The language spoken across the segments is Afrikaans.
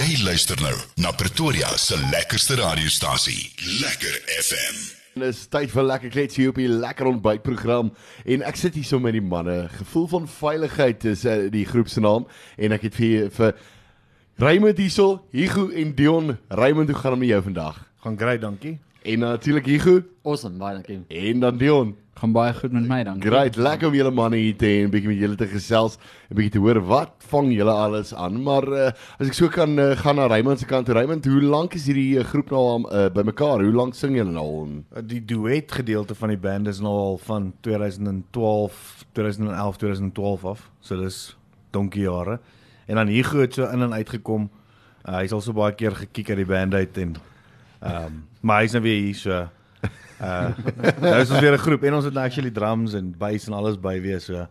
Jy luister nou na Pretoria se lekkerste radiostasie, Lekker FM. En Dis tyd vir lekker klets hier op die lekker ontbytprogram en ek sit hier so met die manne. Gevoel van veiligheid is uh, die groep se naam en ek het vir vir Raymond hierso, Hugo en Dion. Raymond, hoe gaan dit met jou vandag? Gaan great, dankie. En natuurlik Hugo Awesome, baie dankie. en dan Dion. Gaan baie goed met my dan. Great, lekker om julle manne hier te hê en 'n bietjie met julle te gesels, 'n bietjie te hoor wat vang julle alles aan. Maar uh, as ek so kan uh, gaan na Raymond se kant, Raymond, hoe lank is hierdie uh, groep nou al uh, bymekaar? Hoe lank sing julle nou al? Die duet gedeelte van die band is nou al van 2012, 2011, 2012 af. So dis donkie jare. En dan hier goed so in en uitgekom. Uh, hy's al so baie keer gekiek uit die band uit en ehm um, maar hy's nou weer hier so uh nou is ons weer 'n groep en ons het nou actually drums en bass en alles by weer so.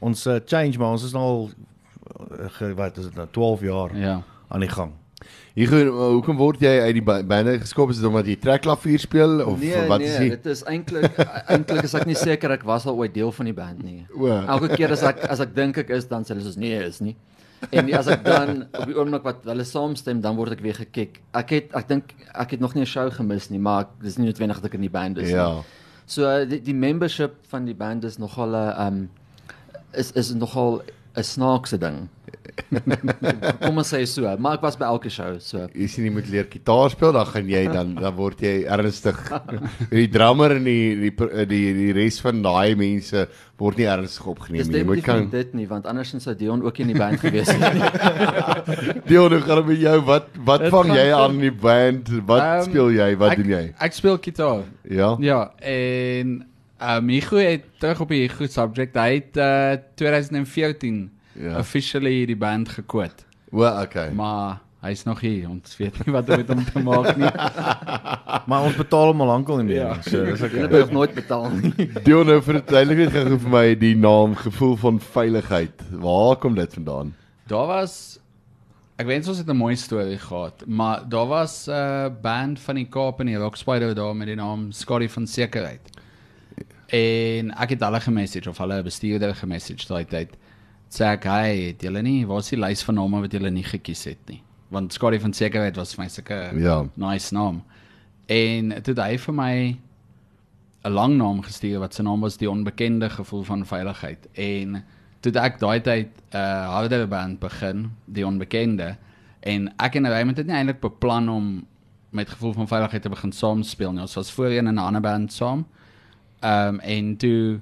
Ons uh, change maar ons is nou al uh, ge, wat is dit nou 12 jaar Ja. aan die gang. Hugo, hoekom word jy uit die ba- bande geskop? Is dit omdat jy trekklavier speel of nee, wat nee, is dit? dit is eintlik eintlik is ek nie seker ek was al ooit deel van die band nie. O. Elke keer as ek as ek dink ek is dan sê hulle soos nee, is nie. En as ek dan op die oomblik wat hulle saamstem, dan word ek weer gekik. Ek het ek dink ek het nog nie 'n show gemis nie, maar ek- dis nie noodwendig dat ek in die band is Ja. nie. So uh, die, die membership van die band is nogal 'n um is is nogal 'n snaakse ding. Kom ons sê so, maar ek was by elke show, so Jy sien jy moet leer gitaar speel, dan gaan jy dan dan word jy ernstig. die drummer en die die die die, res van daai mense word nie ernstig opgeneem nie. Jy moet kan dit nie want andersins sou Dion ook in die band gewees het. Dion, hoe gaan dit met jou? Wat wat Dit vang jy aan in die band? Wat Ehm, speel jy? Wat ek, doen jy? Ek speel gitaar. Ja. Ja, en um Hugo het terug op die goed subject. Hy het uh 2014 Ja. officially die band gekwoot. O, okay. Maar hy's nog hier. Ons weet nie wat om met hom te maak nie. Maar ons betaal hom al lankal nie meer. Ja. nie, So dis Hulle okay. het nooit betaal nie. Dion, nou vir net gou vir my die naam gevoel van veiligheid. Waar kom dit vandaan? Daar was ek wens ons het 'n mooi storie gehad, maar daar was 'n uh, band van die Kaap in die Rock Spider daar met die naam Scotty van Sekerheid. En ek het hulle gemessage of hulle bestuurder gemessage daai tyd. Sê ek, "Hey, het julle nie, waar is die lys van name wat julle nie gekies het nie?" Want Scotty van Sekerheid was vir my sulke Ja. nice naam. En toe het hy vir my 'n lang naam gestuur wat sy naam was die onbekende gevoel van veiligheid en toe ek daai tyd 'n uh, harder band begin die onbekende en ek en Raymond het nie eintlik beplan om met gevoel van veiligheid te begin saam speel nie ons was voorheen in 'n ander band saam ehm um, en toe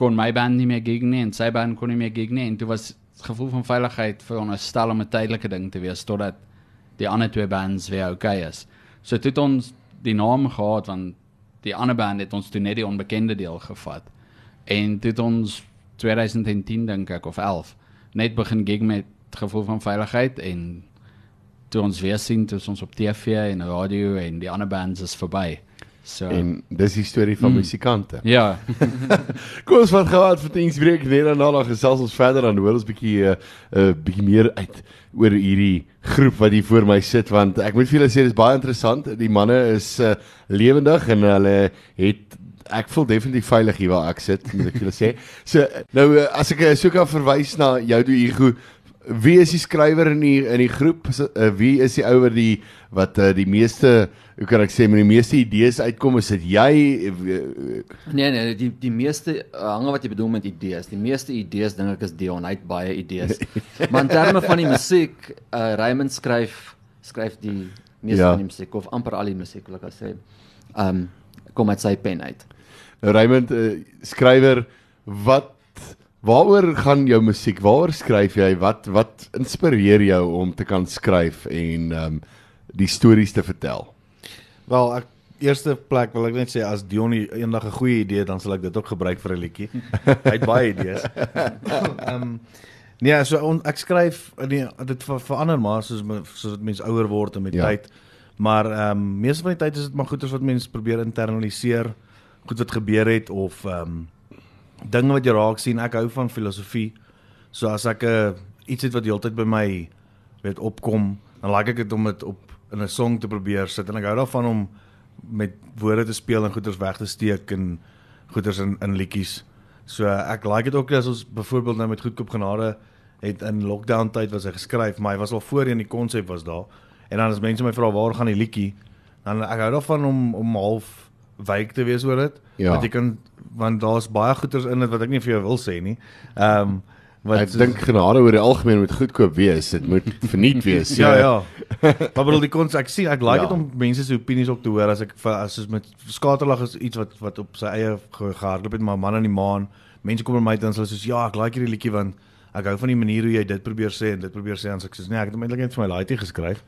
kon my band nie meer gig nie en sy band kon nie meer gig nie en toe was gevoel van veiligheid veronderstel om 'n tydelike ding te wees totdat die ander twee bands weer okay is. So toe het ons die naam gehad want die ander band het ons toe net die onbekende deel gevat. En toe het ons 2010 dink ek of 11 net begin gig met gevoel van veiligheid en toe ons weer sien toe ons op TV en radio en die ander bands is verby. So En dis die storie van Mm. musikante. ja, Kom ons vat gou uit vir diensbreek net en daarna gesels ons verder dan hoor ons bietjie 'n uh, uh, bietjie meer uit oor hierdie groep wat hier voor my sit want ek moet vir julle sê dis baie interessant. Die manne is uh, lewendig en hulle het ek voel definitief veilig hier waar ek sit, moet ek vir julle sê. So nou as ek uh, so kan verwys na jou toe Hugo, wie is die skrywer in die in die groep? Uh, wie is die ou wat die wat uh, die meeste hoe kan ek sê met die meeste idees uitkom is dit jy uh, Nee nee, die die meeste hang af wat jy bedoel met idees. Die meeste idees dink ek is Dion, hy het baie idees. maar in terme van die musiek, uh, Raymond skryf skryf die meeste Ja. van die musiek of amper al die musiek wil ek sê. Um kom uit sy pen uit. Nou Raymond, uh, skrywer, wat waaroor gaan jou musiek? Waaroor skryf jy? Wat wat inspireer jou om te kan skryf en ehm um, die stories te vertel? Wel, ek eerste plek wil ek net sê as Dion eendag 'n goeie idee het, dan sal ek dit ook gebruik vir 'n liedjie. Hy het baie idees. Ehm um, nee, so on, ek skryf nee, dit ver, verander maar soos soos dit mense ouer word en met Ja. tyd. Maar ehm um, meeste van die tyd is dit maar goeders wat mense probeer internaliseer, goed wat gebeur het of ehm um, dinge wat jy raak sien. Ek hou van filosofie. So as ek 'n uh, iets het wat heeltyd by my weet opkom, dan like ek dit om dit op in 'n song te probeer sit en ek hou daarvan om met woorde te speel en goeders weg te steek en goeders in in liedjies. So ek like dit ook as ons byvoorbeeld nou met Goedkoop Genade het in lockdown tyd was hy geskryf, maar hy was al voorheen die konsep was daar. En dan as mense my vra waar gaan die liedjie, dan ek hou daarvan om om half wyk te wees oor dit. Ja. Want jy kan want daar's baie goeters in dit wat ek nie vir jou wil sê nie. Ehm um, wat Ek dink genade oor die algemeen moet goedkoop wees. Dit moet verniet wees. Ja ja. maar bedoel die kons ek sien ek like Ja. dit om mense se opinies ook te hoor as ek as soos met skaterlag is iets wat wat op sy eie ge- gehardloop het maar man in die maan. Mense kom by my dan sê soos ja, ek like hierdie liedjie want ek hou van die manier hoe jy dit probeer sê en dit probeer sê en so ek sê nee, ek het hom eintlik net vir my laaitjie geskryf.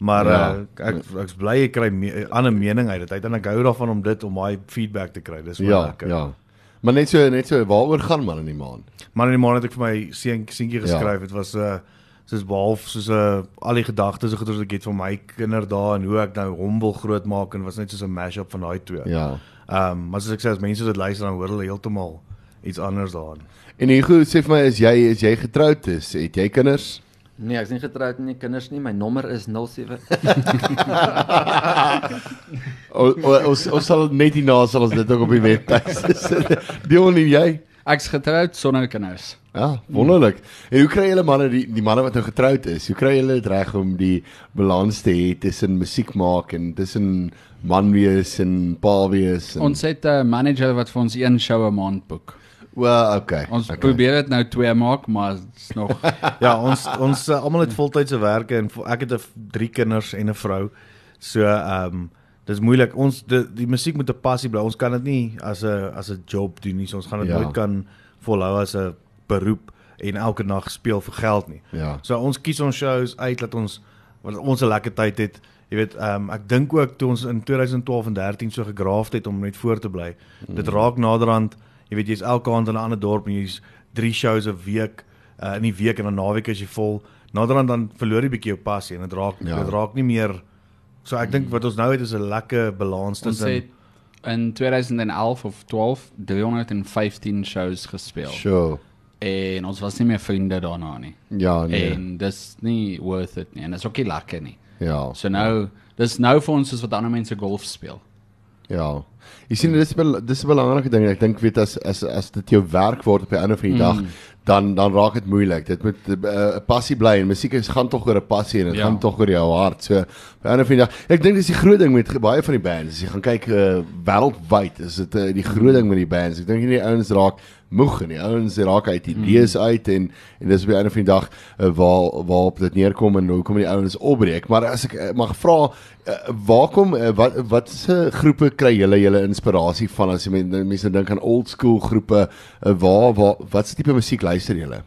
Maar Ja. ja. uh, ek ek's bly ek kry me- 'n ander mening uit dit. Uit en ek hou daarvan om dit om my feedback te kry. Dis baie Ja, lekker. ja. Maar net so net so waaroor gaan man in die maan? Man in die maan het ek vir my seun seentjie geskryf. Dit was 'n uh, soos behalf soos 'n uh, al die gedagtes wat ek het van my kinderdae en hoe ek nou hom wil grootmaak en was net soos 'n mash-up van daai twee. Ja. Ehm um, maar soos ek sê as mense dit luister dan hoor hulle heeltemal iets anders daarin. En Hugo sê vir my is jy is jy getroud is? Het jy kinders? Nee, ek's nie getroud nie, kinders nie. My nommer is 07. O, o, ons ons sal net hierna sal ons dit ook op die webtuiste sit. Dion en jy? Ek's getroud sonder kinders. Ja, wonderlik. En hoe kry julle manne die die manne wat nou getroud is? Hoe kry julle dit reg om die balans te hê tussen musiek maak en tussen man wees en pa wees? En, Ons het 'n manager wat vir ons een show 'n maand boek. Well, okay. Ons okay. probeer dit nou twee maak, maar dit's nog Ja, ons ons uh, almal het voltydse werke en ek het 'n drie kinders en 'n vrou. So ehm um, dis moeilik. Ons die, die musiek moet 'n passie bly. Ons kan dit nie as 'n as 'n job doen nie. So ons gaan dit Ja. ja. nooit kan volhou as 'n beroep en elke nag speel vir geld nie. Ja. So ons kies ons shows uit dat ons wat ons 'n lekker tyd het. Jy weet, ehm um, ek dink ook toe ons in 2012 en 13 so gegraaf het om net voor te bly. Mm. Dit raak naderhand, jy weet jy's elke aand in 'n ander dorp en jy's drie shows 'n week uh, in die week en dan naweek as jy vol. Naderhand dan verloor jy bietjie jou passie en dit raak Ja. dit raak nie meer So ek dink wat ons nou het is 'n lekker balans ons tussen het in 2011 of 12 315 shows gespeel. Sure. En ons was nie meer vriende daarna nie. Ja, nee. En dis nie worth it nie en dis ook nie lekker nie. ja. So nou, dis nou vir ons soos wat ander mense golf speel. Ja. Jy sien dis bel- dis 'n belangrike ding. Ek dink weet as as as dit jou werk word op die einde van die dag, dan dan raak dit moeilik. Dit moet 'n uh, passie bly en musiek is gaan tog oor 'n passie en dit Ja. gaan tog oor jou hart. So op die einde van die dag, ek dink dis die groot ding met baie van die bands. As jy gaan kyk uh, wêreldwyd, is dit uh, die groot ding met die bands. Ek dink nie die ouens raak moeg en die ouens raak uit idees mm. uit en en dis op die einde van die dag uh, waar waarop dit neerkom en hoekom die ouens opbreek. Maar as ek uh, mag vra, uh, waar kom uh, wat wat se groepe kry julle julle inspirasie van as jy men- mense dink aan old school groepe, uh, waar waar wat se tipe musiek luister julle?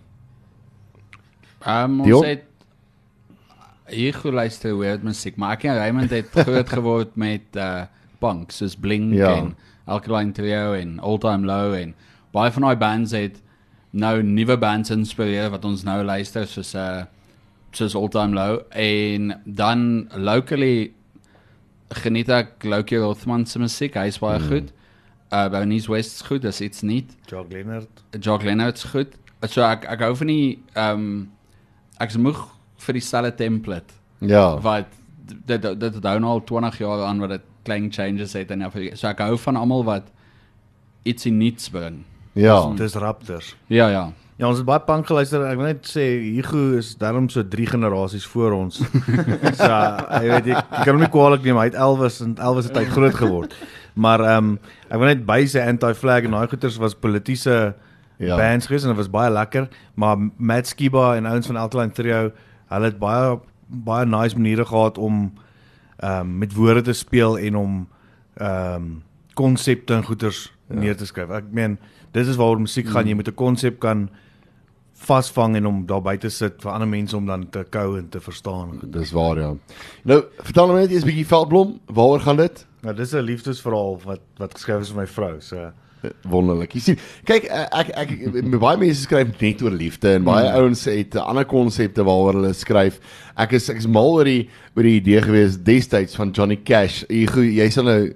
Ehm um, Dion? ons het hier geluister weird musiek, maar ek en Raymond het groot geword met uh punk soos Blink ja. en Alkaline Trio en All Time Low en baie van daai bands het nou nuwe bands inspireer wat ons nou luister soos uh soos All Time Low en dan locally geniet ek Loki Rothman se musiek, hy's baie mm. goed. Uh Bernice West is goed, dis iets nie. Jock Leonard. Jock Leonard's goed. So ek ek hou van die ehm um, ek's moeg vir dieselfde template Ja. wat dit dit dit hou nou al 20 jaar aan wat dit klein changes het en ja, so ek hou van almal wat ietsie nuuts bring. Ja. Dis Raptors. Ja ja. Ja, ons het baie punk geluister. Ek wil net sê Hugo is daarom so 3 generasies voor ons. so, jy weet jy, jy kan hom nie kwaadlik neem. Hy het Elvis en Elvis het hy groot geword. Maar ehm um, ek wil net by sê Anti-Flag en daai goeters was politieke Ja. bands geweest en dit was baie lekker, maar Matt Skiba en ouens van Alkaline Trio, hulle het baie baie nice maniere gehad om ehm um, met woorde te speel en om ehm um, konsepte en goeters ja. neer te skryf. Ek meen, dit is waaroor musiek gaan. Jy moet 'n konsep kan vasvang en om daar buite sit vir ander mense om dan te kou en te verstaan. Dis waar ja. Nou, vertel my net eers 'n bietjie Veldblom, waaroor gaan dit? Nou dis 'n liefdesverhaal wat wat geskryf is vir my vrou. So Wonderlik. Jy sien, kyk eh, ek ek, ek baie mense skryf net oor liefde en baie mm. ouens het ander konsepte waaroor hulle skryf. Ek is ek is mal oor die oor die idee gewees destyds van Johnny Cash. Jy jy sal nou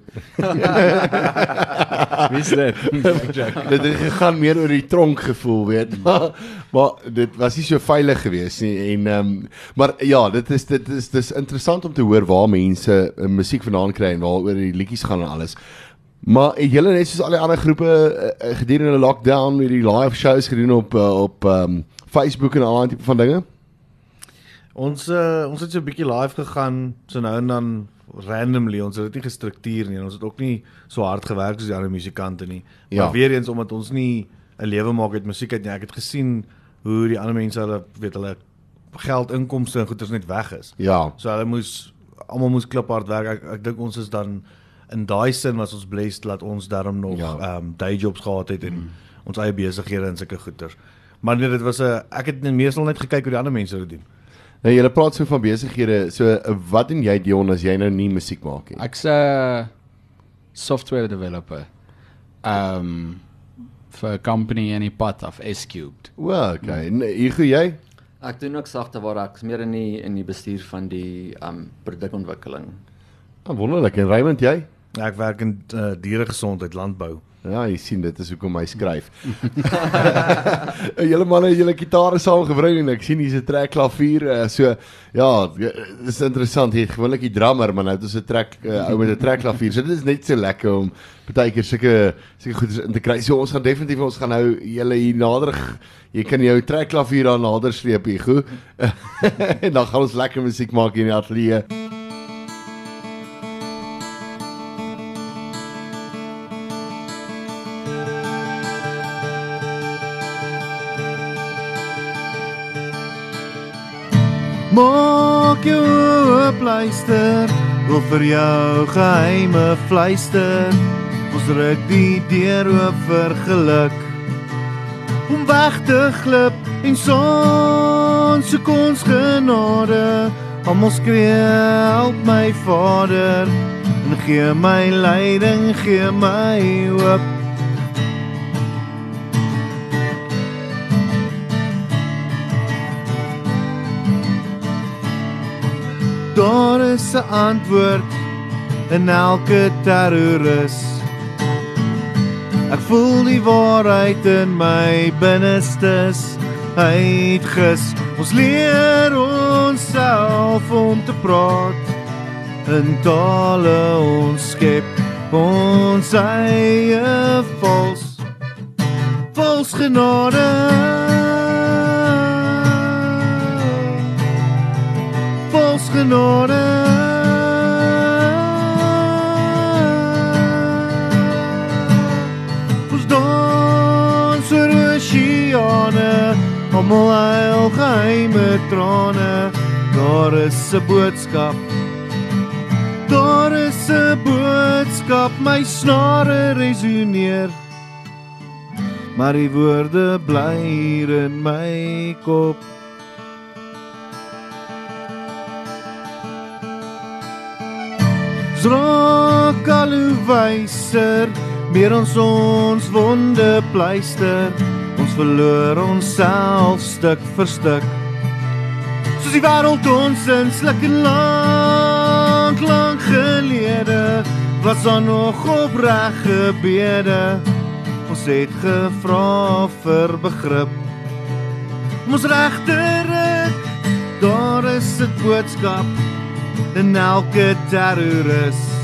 Wie is dit? dit het gegaan meer oor die tronk gevoel, weet. Maar, maar dit was nie so veilig geweest nie en ehm um, maar ja, dit is dit is dis interessant om te hoor waar mense uh, musiek vandaan kry en waaroor die liedjies gaan en alles. Maar het julle net soos al die ander groepe uh, gedurende lockdown met die live shows gedoen op uh, op um, Facebook en al daai tipe van dinge? Ons uh, ons het so 'n bietjie live gegaan, so nou en dan randomly. Ons het dit nie gestruktureer nie. Ons het ook nie so hard gewerk soos die ander musikante nie. Maar Ja. weer eens omdat ons nie 'n lewe maak uit musiek uit nie. Ek het gesien hoe die ander mense hulle weet hulle geld inkomste en goeders net weg is. Ja. So hulle moes almal moes kliphard werk. Ek, ek dink ons is dan in daai sin was ons blessed dat ons daarom nog Ja. ehm um, day jobs gehad het en mm. ons eie besighede en sulke goeders. Maar nee, dit was 'n ek het meestal net gekyk hoe die ander mense dit doen. Nou julle praat so van besighede. So uh, wat doen jy Dion as jy nou nie musiek maak nie? Ek's 'n software developer. Um vir 'n company in die pad af S-Cubed. O, okay. Nee, Hugo jy? Ek doen ook sagte waar ek's meer in die in die bestuur van die um produkontwikkeling. Ah, wonderlik. En Raymond jy? Ek werk in uh, dieregesondheid landbou. Ja, jy sien dit is hoekom hy skryf. julle manne, julle gitare saamgebring en ek sien hier's 'n trek klavier. Uh, so ja, dis interessant. Hier gewoonlik die drummer, maar nou het ons 'n trek uh, ou met 'n trek klavier. So dit is net so lekker om baie keer sulke sulke goeders in te kry. So ons gaan definitief ons gaan nou julle hier nader jy kan jou trek klavier daar nader sleep hier, goed. en dan gaan ons lekker musiek maak hier in die ateljee. Maak jou oop luister, wil vir jou geheime fluister. Ons ruk die deur oop vir geluk. Om weg te glip en son soek ons genade. Almal skree help my Vader en gee my leiding, gee my hoop. Daar is 'n antwoord in elke terroris. Ek voel die waarheid in my binnestes uitgis. Ons leer onsself om te praat in tale ons skep ons eie vals vals genade genade ons dans oor oseane almal huil geheime trane. Daar is 'n boodskap. Daar is 'n boodskap my snare resoneer. Maar die woorde bly in my kop Al hoe wyser, meer ons ons wonde pleister. Ons verloor onsself stuk vir stuk. Soos die wêreld ons insluk en lank lank gelede was daar nog opreg gebede. Ons het gevra vir begrip. Ons regterik, daar is 'n boodskap in elke terroris.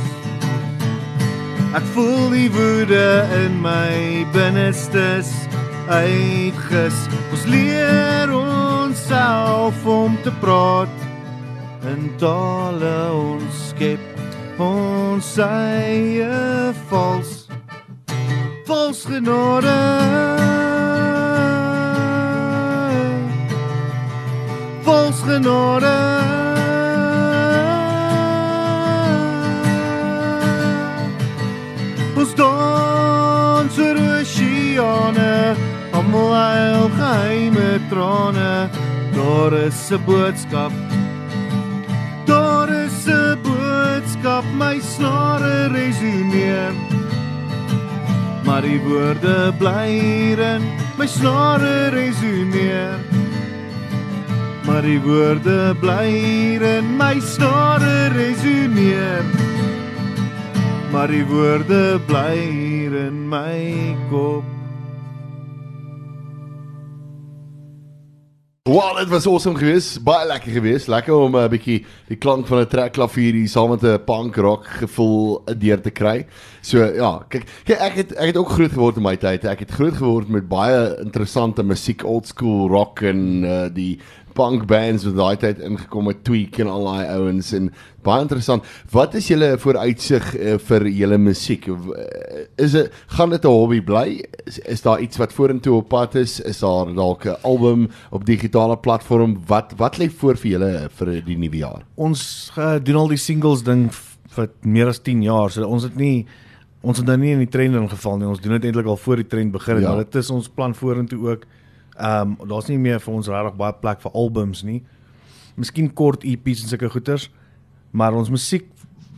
Ek voel die woede in my binnestes uitgis. Ons leer onsself om te praat in tale ons skep ons eie vals vals genade vals genade Daar is 'n boodskap. Daar is 'n boodskap, my snare resoneer. Maar die woorde bly in my snare resoneer. Maar die woorde bly in my snare resoneer maar die woorde bly in my kop Wow, dit was awesome geweest. Baie lekker geweest. Lekker om 'n uh, bietjie die klank van 'n trekklavier hier saam met 'n punk rock gevoel deur te kry. So ja, kyk, kyk ek het ek het ook groot geword in my tyd. Ek het groot geword met baie interessante musiek, old school rock en uh, die punk bands wat daai tyd ingekom het, Tweak en al daai ouens en baie interessant. Wat is julle vooruitsig uh, vir julle musiek? Uh, Is dit gaan dit 'n hobby bly? Is, is daar iets wat vorentoe op pad is? Is daar dalk 'n album op digitale platform? Wat wat lê voor vir julle vir die nuwe jaar? Ons uh, doen al die singles ding vir meer as 10 jaar. So ons het nie ons het nou nie in die trend ingeval nie. Ons doen dit eintlik al voor die trend begin het, Ja. maar dit is ons plan vorentoe ook. Ehm um, daar's nie meer vir ons regtig baie plek vir albums nie. Miskien kort EP's en sulke goeters, maar ons musiek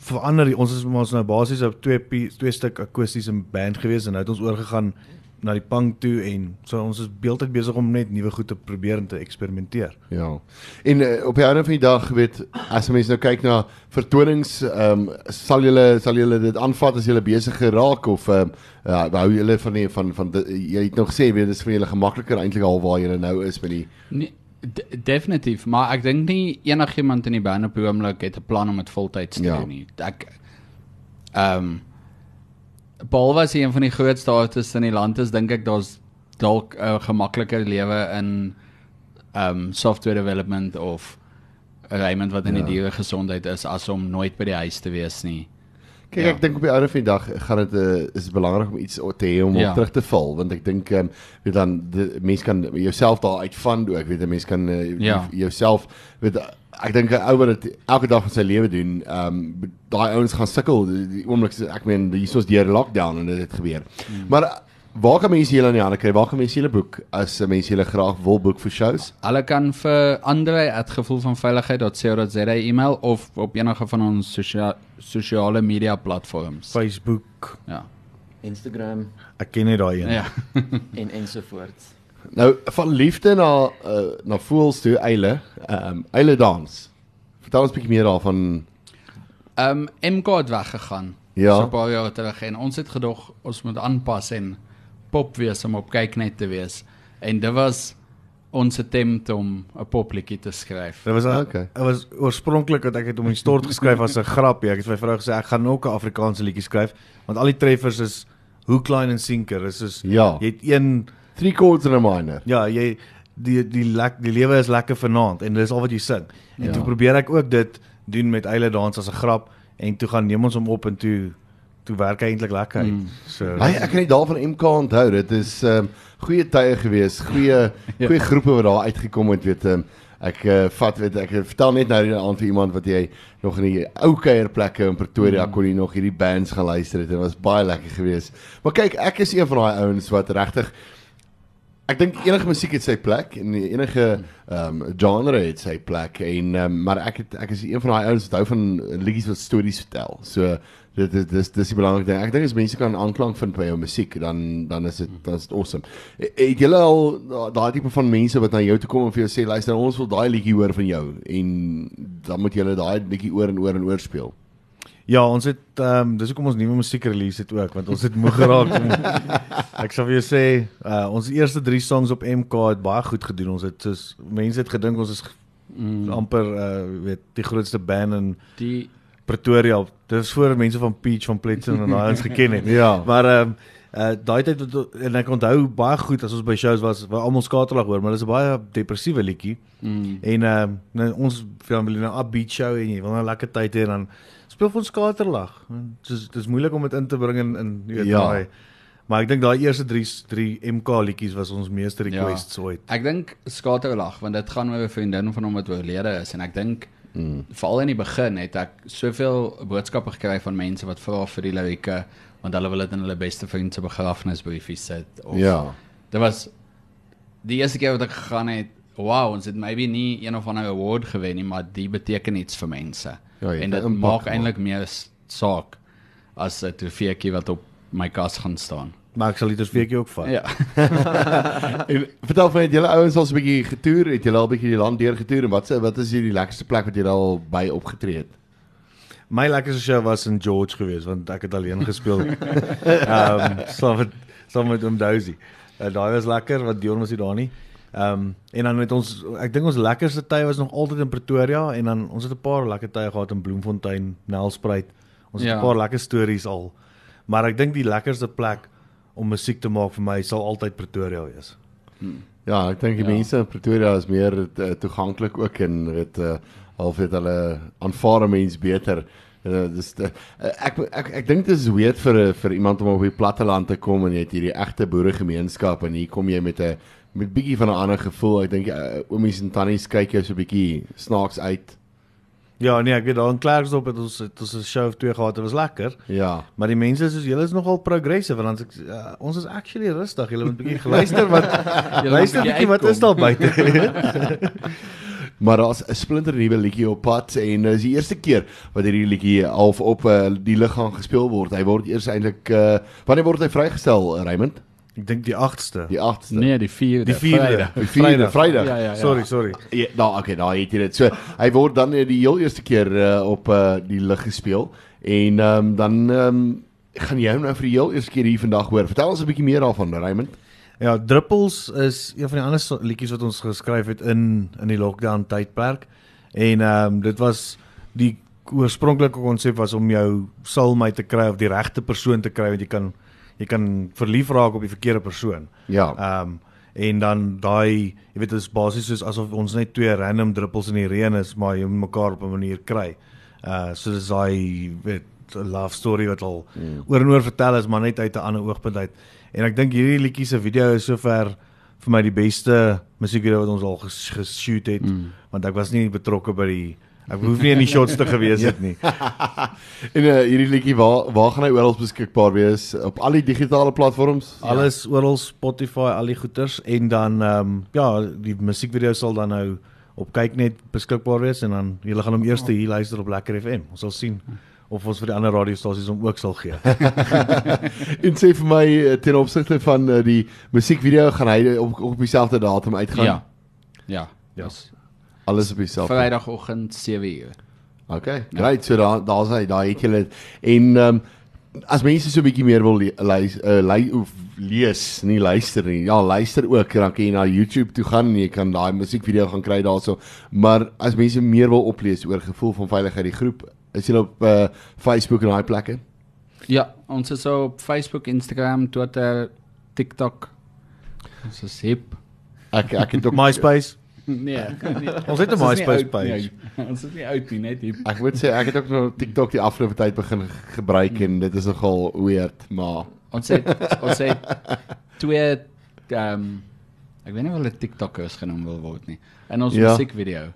verander. Ons is ons nou basies op twee twee stuk akoestiese band gewees en nou het ons oorgegaan na die punk toe en so ons is beeltyd besig om net nuwe goed te probeer en te eksperimenteer. Ja. En uh, op die einde van die dag weet as mense nou kyk na vertonings, ehm um, sal julle sal julle dit aanvat as julle besig geraak of ehm um, ja, hou julle van die van van die, jy het nog gesê weet dit is vir julle gemakliker eintlik al waar julle nou is met die Nee, de- definitief, maar ek dink nie enigiemand in die band op die oomblik het 'n plan om dit voltyds te Ja. doen nie. Ek ehm um, behalwe as hy een van die grootste artists in die land is, dink ek daar's dalk 'n gemakliker lewe in um, software development of 'n Raymond wat in die Ja. dieregesondheid is as om nooit by die huis te wees nie. Kyk, Ja. ek dink op die einde van die dag gaan dit uh, is belangrik om iets te hê om Ja. op terug te val want ek dink um, weet dan die mens kan jouself daar uitvind ook weet 'n mens kan uh, Ja. jouself weet ek dink 'n ou wat dit elke dag van sy lewe doen ehm um, daai ouens gaan sukkel die, die oomblik ek meen hier is deur lockdown en dit het gebeur Hmm. maar uh, waar kan mense julle in die hande kry waar kan mense julle boek as mense julle graag wil boek vir shows Hulle kan vir andre@gevoelvanveiligheid.co.za e-mail of op enige van ons sosia sosiale media platforms. Facebook, Ja. Instagram ek ken net daai een. Ja. en ensovoorts. Nou van liefde na uh, na voels toe eile ehm um, eile dans vertel ons 'n bietjie meer daarvan Ehm um, MK het weggegaan. Ja. So 'n paar jaar terug en ons het gedog ons moet aanpas en pop wees om op kyk net te wees. En dit was ons attempt om 'n popliedjie te skryf. Dit was Okay. okay. Dit was oorspronklik dat ek het om die stort geskryf as 'n grapie. Ek het vir my vrou gesê ek gaan ook 'n Afrikaanse liedjie skryf want al die treffers is hookline en sinker. Dis is Ja. jy het een Three chords and a minor. ja, jy die die lek, die lewe is lekker vanaand en dis al wat jy sing. En Ja. toe probeer ek ook dit doen met eile dans as 'n grap en toe gaan neem ons hom op en toe toe werk hy eintlik lekker uit. Mm. So Hey, ek kan nie daarvan MK onthou. Dit is ehm um, goeie tye gewees, goeie goeie groepe wat daar uitgekom het, weet ehm ek uh, vat weet ek vertel net nou aand vir iemand wat jy nog in die ou kuierplekke in Pretoria mm. kon jy nog hierdie bands gaan luister het. Dit was baie lekker geweest. Maar kyk, ek is een van daai ouens wat regtig Ek dink enige musiek het sy plek en enige ehm um, genre het sy plek en um, maar ek het ek is een van daai ouens wat hou van liedjies wat stories vertel. So dit dit dis dis die belangrike ding. Ek dink as mense kan aanklank vind by jou musiek dan dan is dit dan is dit awesome. E- Het julle al da- daai tipe van mense wat na jou toe kom en vir jou sê luister ons wil daai liedjie hoor van jou en dan moet julle daai liedjie oor en oor en oor speel. Ja, ons het ehm um, dis hoekom ons nuwe musiek release het ook want ons het moeg geraak Ek sal vir jou sê, uh, ons eerste 3 songs op MK het baie goed gedoen. Ons het soos mense het gedink ons is Mm. amper uh, weet die grootste band in Die Pretoria. Dit is voor mense van Peach van Pletsen en daai ons geken het. Ja. Maar ehm um, uh, daai tyd en ek onthou baie goed as ons by shows was waar almal skaterlag hoor, maar dis 'n baie depressiewe liedjie. mm, En ehm um, nou ons film wil nou 'n beat show en jy wil nou lekker tyd hê dan speel vir ons skaterlag. Dis dis moeilik om dit in te bring in in jy weet Ja. daai. Maar ek dink daai eerste 3 3 MK liedjies was ons meeste requests ja. ooit. ek dink skaterlag want dit gaan oor 'n vriendin van hom wat oorlede is en ek dink Mm. veral in die begin het ek soveel boodskappe gekry van mense wat vra vir die lirieke want hulle wil dit in hulle beste vriend se begrafnisbriefie sit of Ja. Dit was die eerste keer wat ek gegaan het. Wow, ons het maybe nie een of ander award gewen nie, maar die beteken iets vir mense. Ja, en dit maak eintlik meer saak as 'n trofeetjie wat op my kas gaan staan. Maar ek sal dit as weekie ook vat. Ja. En vertel van het julle ouens al so 'n bietjie getoer, het julle al 'n bietjie die land deur getoer en wat se wat is die lekkerste plek wat julle al by opgetree het? My lekkerste show was in George geweest want ek het alleen gespeel. Ehm um, saam met saam met oom Dousie. Uh, daai was lekker want Dion was nie daar nie. Ehm um, en dan het ons ek dink ons lekkerste tye was nog altyd in Pretoria en dan ons het 'n paar lekker tye gehad in Bloemfontein, Nelspruit. Ons het 'n Ja. paar lekker stories al. Maar ek dink die lekkerste plek om musiek te maak vir my sal altyd Pretoria wees. Ja, ek dink die Ja. mense in Pretoria is meer uh, toeganklik ook en dit uh, half het hulle aanvaar 'n mens beter. Uh, dis uh, ek ek ek dink dit is weird vir vir iemand om op die platteland te kom en jy het hierdie egte boeregemeenskap en hier kom jy met 'n met bietjie van 'n ander gevoel. Ek dink uh, oomies en tannies kyk jou so 'n bietjie snaaks uit. Ja, nee, ek weet daar in Klerksdorp het ons het ons 'n show of twee gehad. Dit was lekker. Ja. Maar die mense soos julle is nogal progressive want ons uh, ons is actually rustig. Julle moet bietjie luister wat luister bietjie wat is daar buite. Maar daar's 'n splinter nuwe liedjie op pad en dis die eerste keer wat hierdie liedjie half op uh, die liggaam gespeel word. Hy word eers eintlik uh, wanneer word hy vrygestel, Raymond? Ek dink die 8ste. Die 8ste. Nee, die 4de. Die 4de. Die 4de Vrydag. Ja, ja, ja. Sorry, sorry. Ja, nou okay, daar het jy dit. So hy word dan eh, die heel eerste keer uh, op uh, die lig gespeel en um, dan um, gaan jy hom nou vir die heel eerste keer hier vandag hoor. Vertel ons 'n bietjie meer daarvan, Raymond. Ja, Druppels is een van die ander so- liedjies wat ons geskryf het in in die lockdown tydperk. En ehm um, dit was die oorspronklike konsep was om jou soulmate te kry of die regte persoon te kry want jy kan jy kan verlief raak op die verkeerde persoon. Ja. Ehm um, en dan daai jy weet dit is basies soos asof ons net twee random druppels in die reën is, maar jy moet mekaar op 'n manier kry. Uh so dis daai weet 'n love story wat al mm. oor en oor vertel is, maar net uit 'n ander oogpunt uit. En ek dink hierdie liedjie se video is sover vir my die beste musiekvideo wat ons al ges geshoot het, mm. want ek was nie betrokke by die ek hoef nie in die shots te gewees het nie. En uh, hierdie liedjie waar waar gaan hy oral beskikbaar wees op al die digitale platforms? Alles oral Spotify, al die goeters en dan ehm um, ja, die musiekvideo sal dan nou op kyknet beskikbaar wees en dan julle gaan hom eers hier luister op Lekker FM. Ons sal sien of ons vir die ander radiostasies hom ook sal gee. En sê vir my uh, ten opsigte van uh, die musiekvideo gaan hy op op dieselfde datum uitgaan. Ja. Ja. Ja. Dis Alles op dieselfde. Vrydagoggend 7 uur. Okay, great. So daar daar's hy, daar het jy dit. En ehm um, as mense so 'n bietjie meer wil le lees, uh, le of lees, nie luister nie. Ja, luister ook, dan kan jy na YouTube toe gaan en jy kan daai musiekvideo gaan kry daarso. Maar as mense meer wil oplees oor gevoel van veiligheid die groep, is jy op uh, Facebook en daai plekke? Ja, ons is op Facebook, Instagram, Twitter, TikTok. Ons is hip. Ek ek het ook MySpace. Nee, nee. Ons het 'n Ons is nie MySpace page. nie. Ons is nie oud nie, net hip. Ek moet sê ek het ook nou TikTok die afgelope tyd begin ge- gebruik en dit is nogal weird, maar Ons het ons het twee ehm um, ek weet nie of hulle TikTokers genoem wil word nie. In ons Ja. musiekvideo.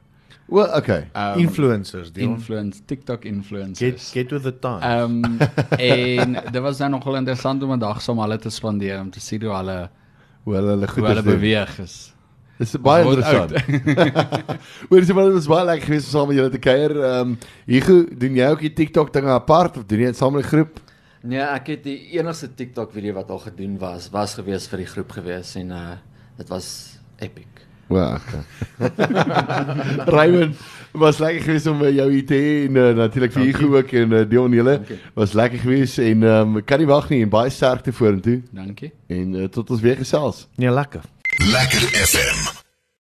well, okay. Um, Influencers, die influence TikTok get influencers. get with the time. Ehm um, en dit was nou nogal interessant om 'n dag saam hulle te spandeer om te sien hoe hulle Hoe hulle goed hoe hulle is. doen. beweeg is. Dis baie interessant. Hoor jy maar dit was baie lekker geweest om saam met julle te kuier. Ehm um, Hugo, doen jy ook die TikTok dinge apart of doen jy dit saam met die groep? Nee, ek het die enigste TikTok video wat al gedoen was, was gewees vir die groep gewees en uh dit was epic. Wel, okay. Raymond, was lekker geweest om eh, jou hier te hê en uh, natuurlik vir Hugo ook en uh, Dion julle. Was lekker geweest en ehm um, kan nie wag nie en baie sterkte vorentoe Dankie. en uh, tot ons weer gesels. Nee, lekker. Lekker FM.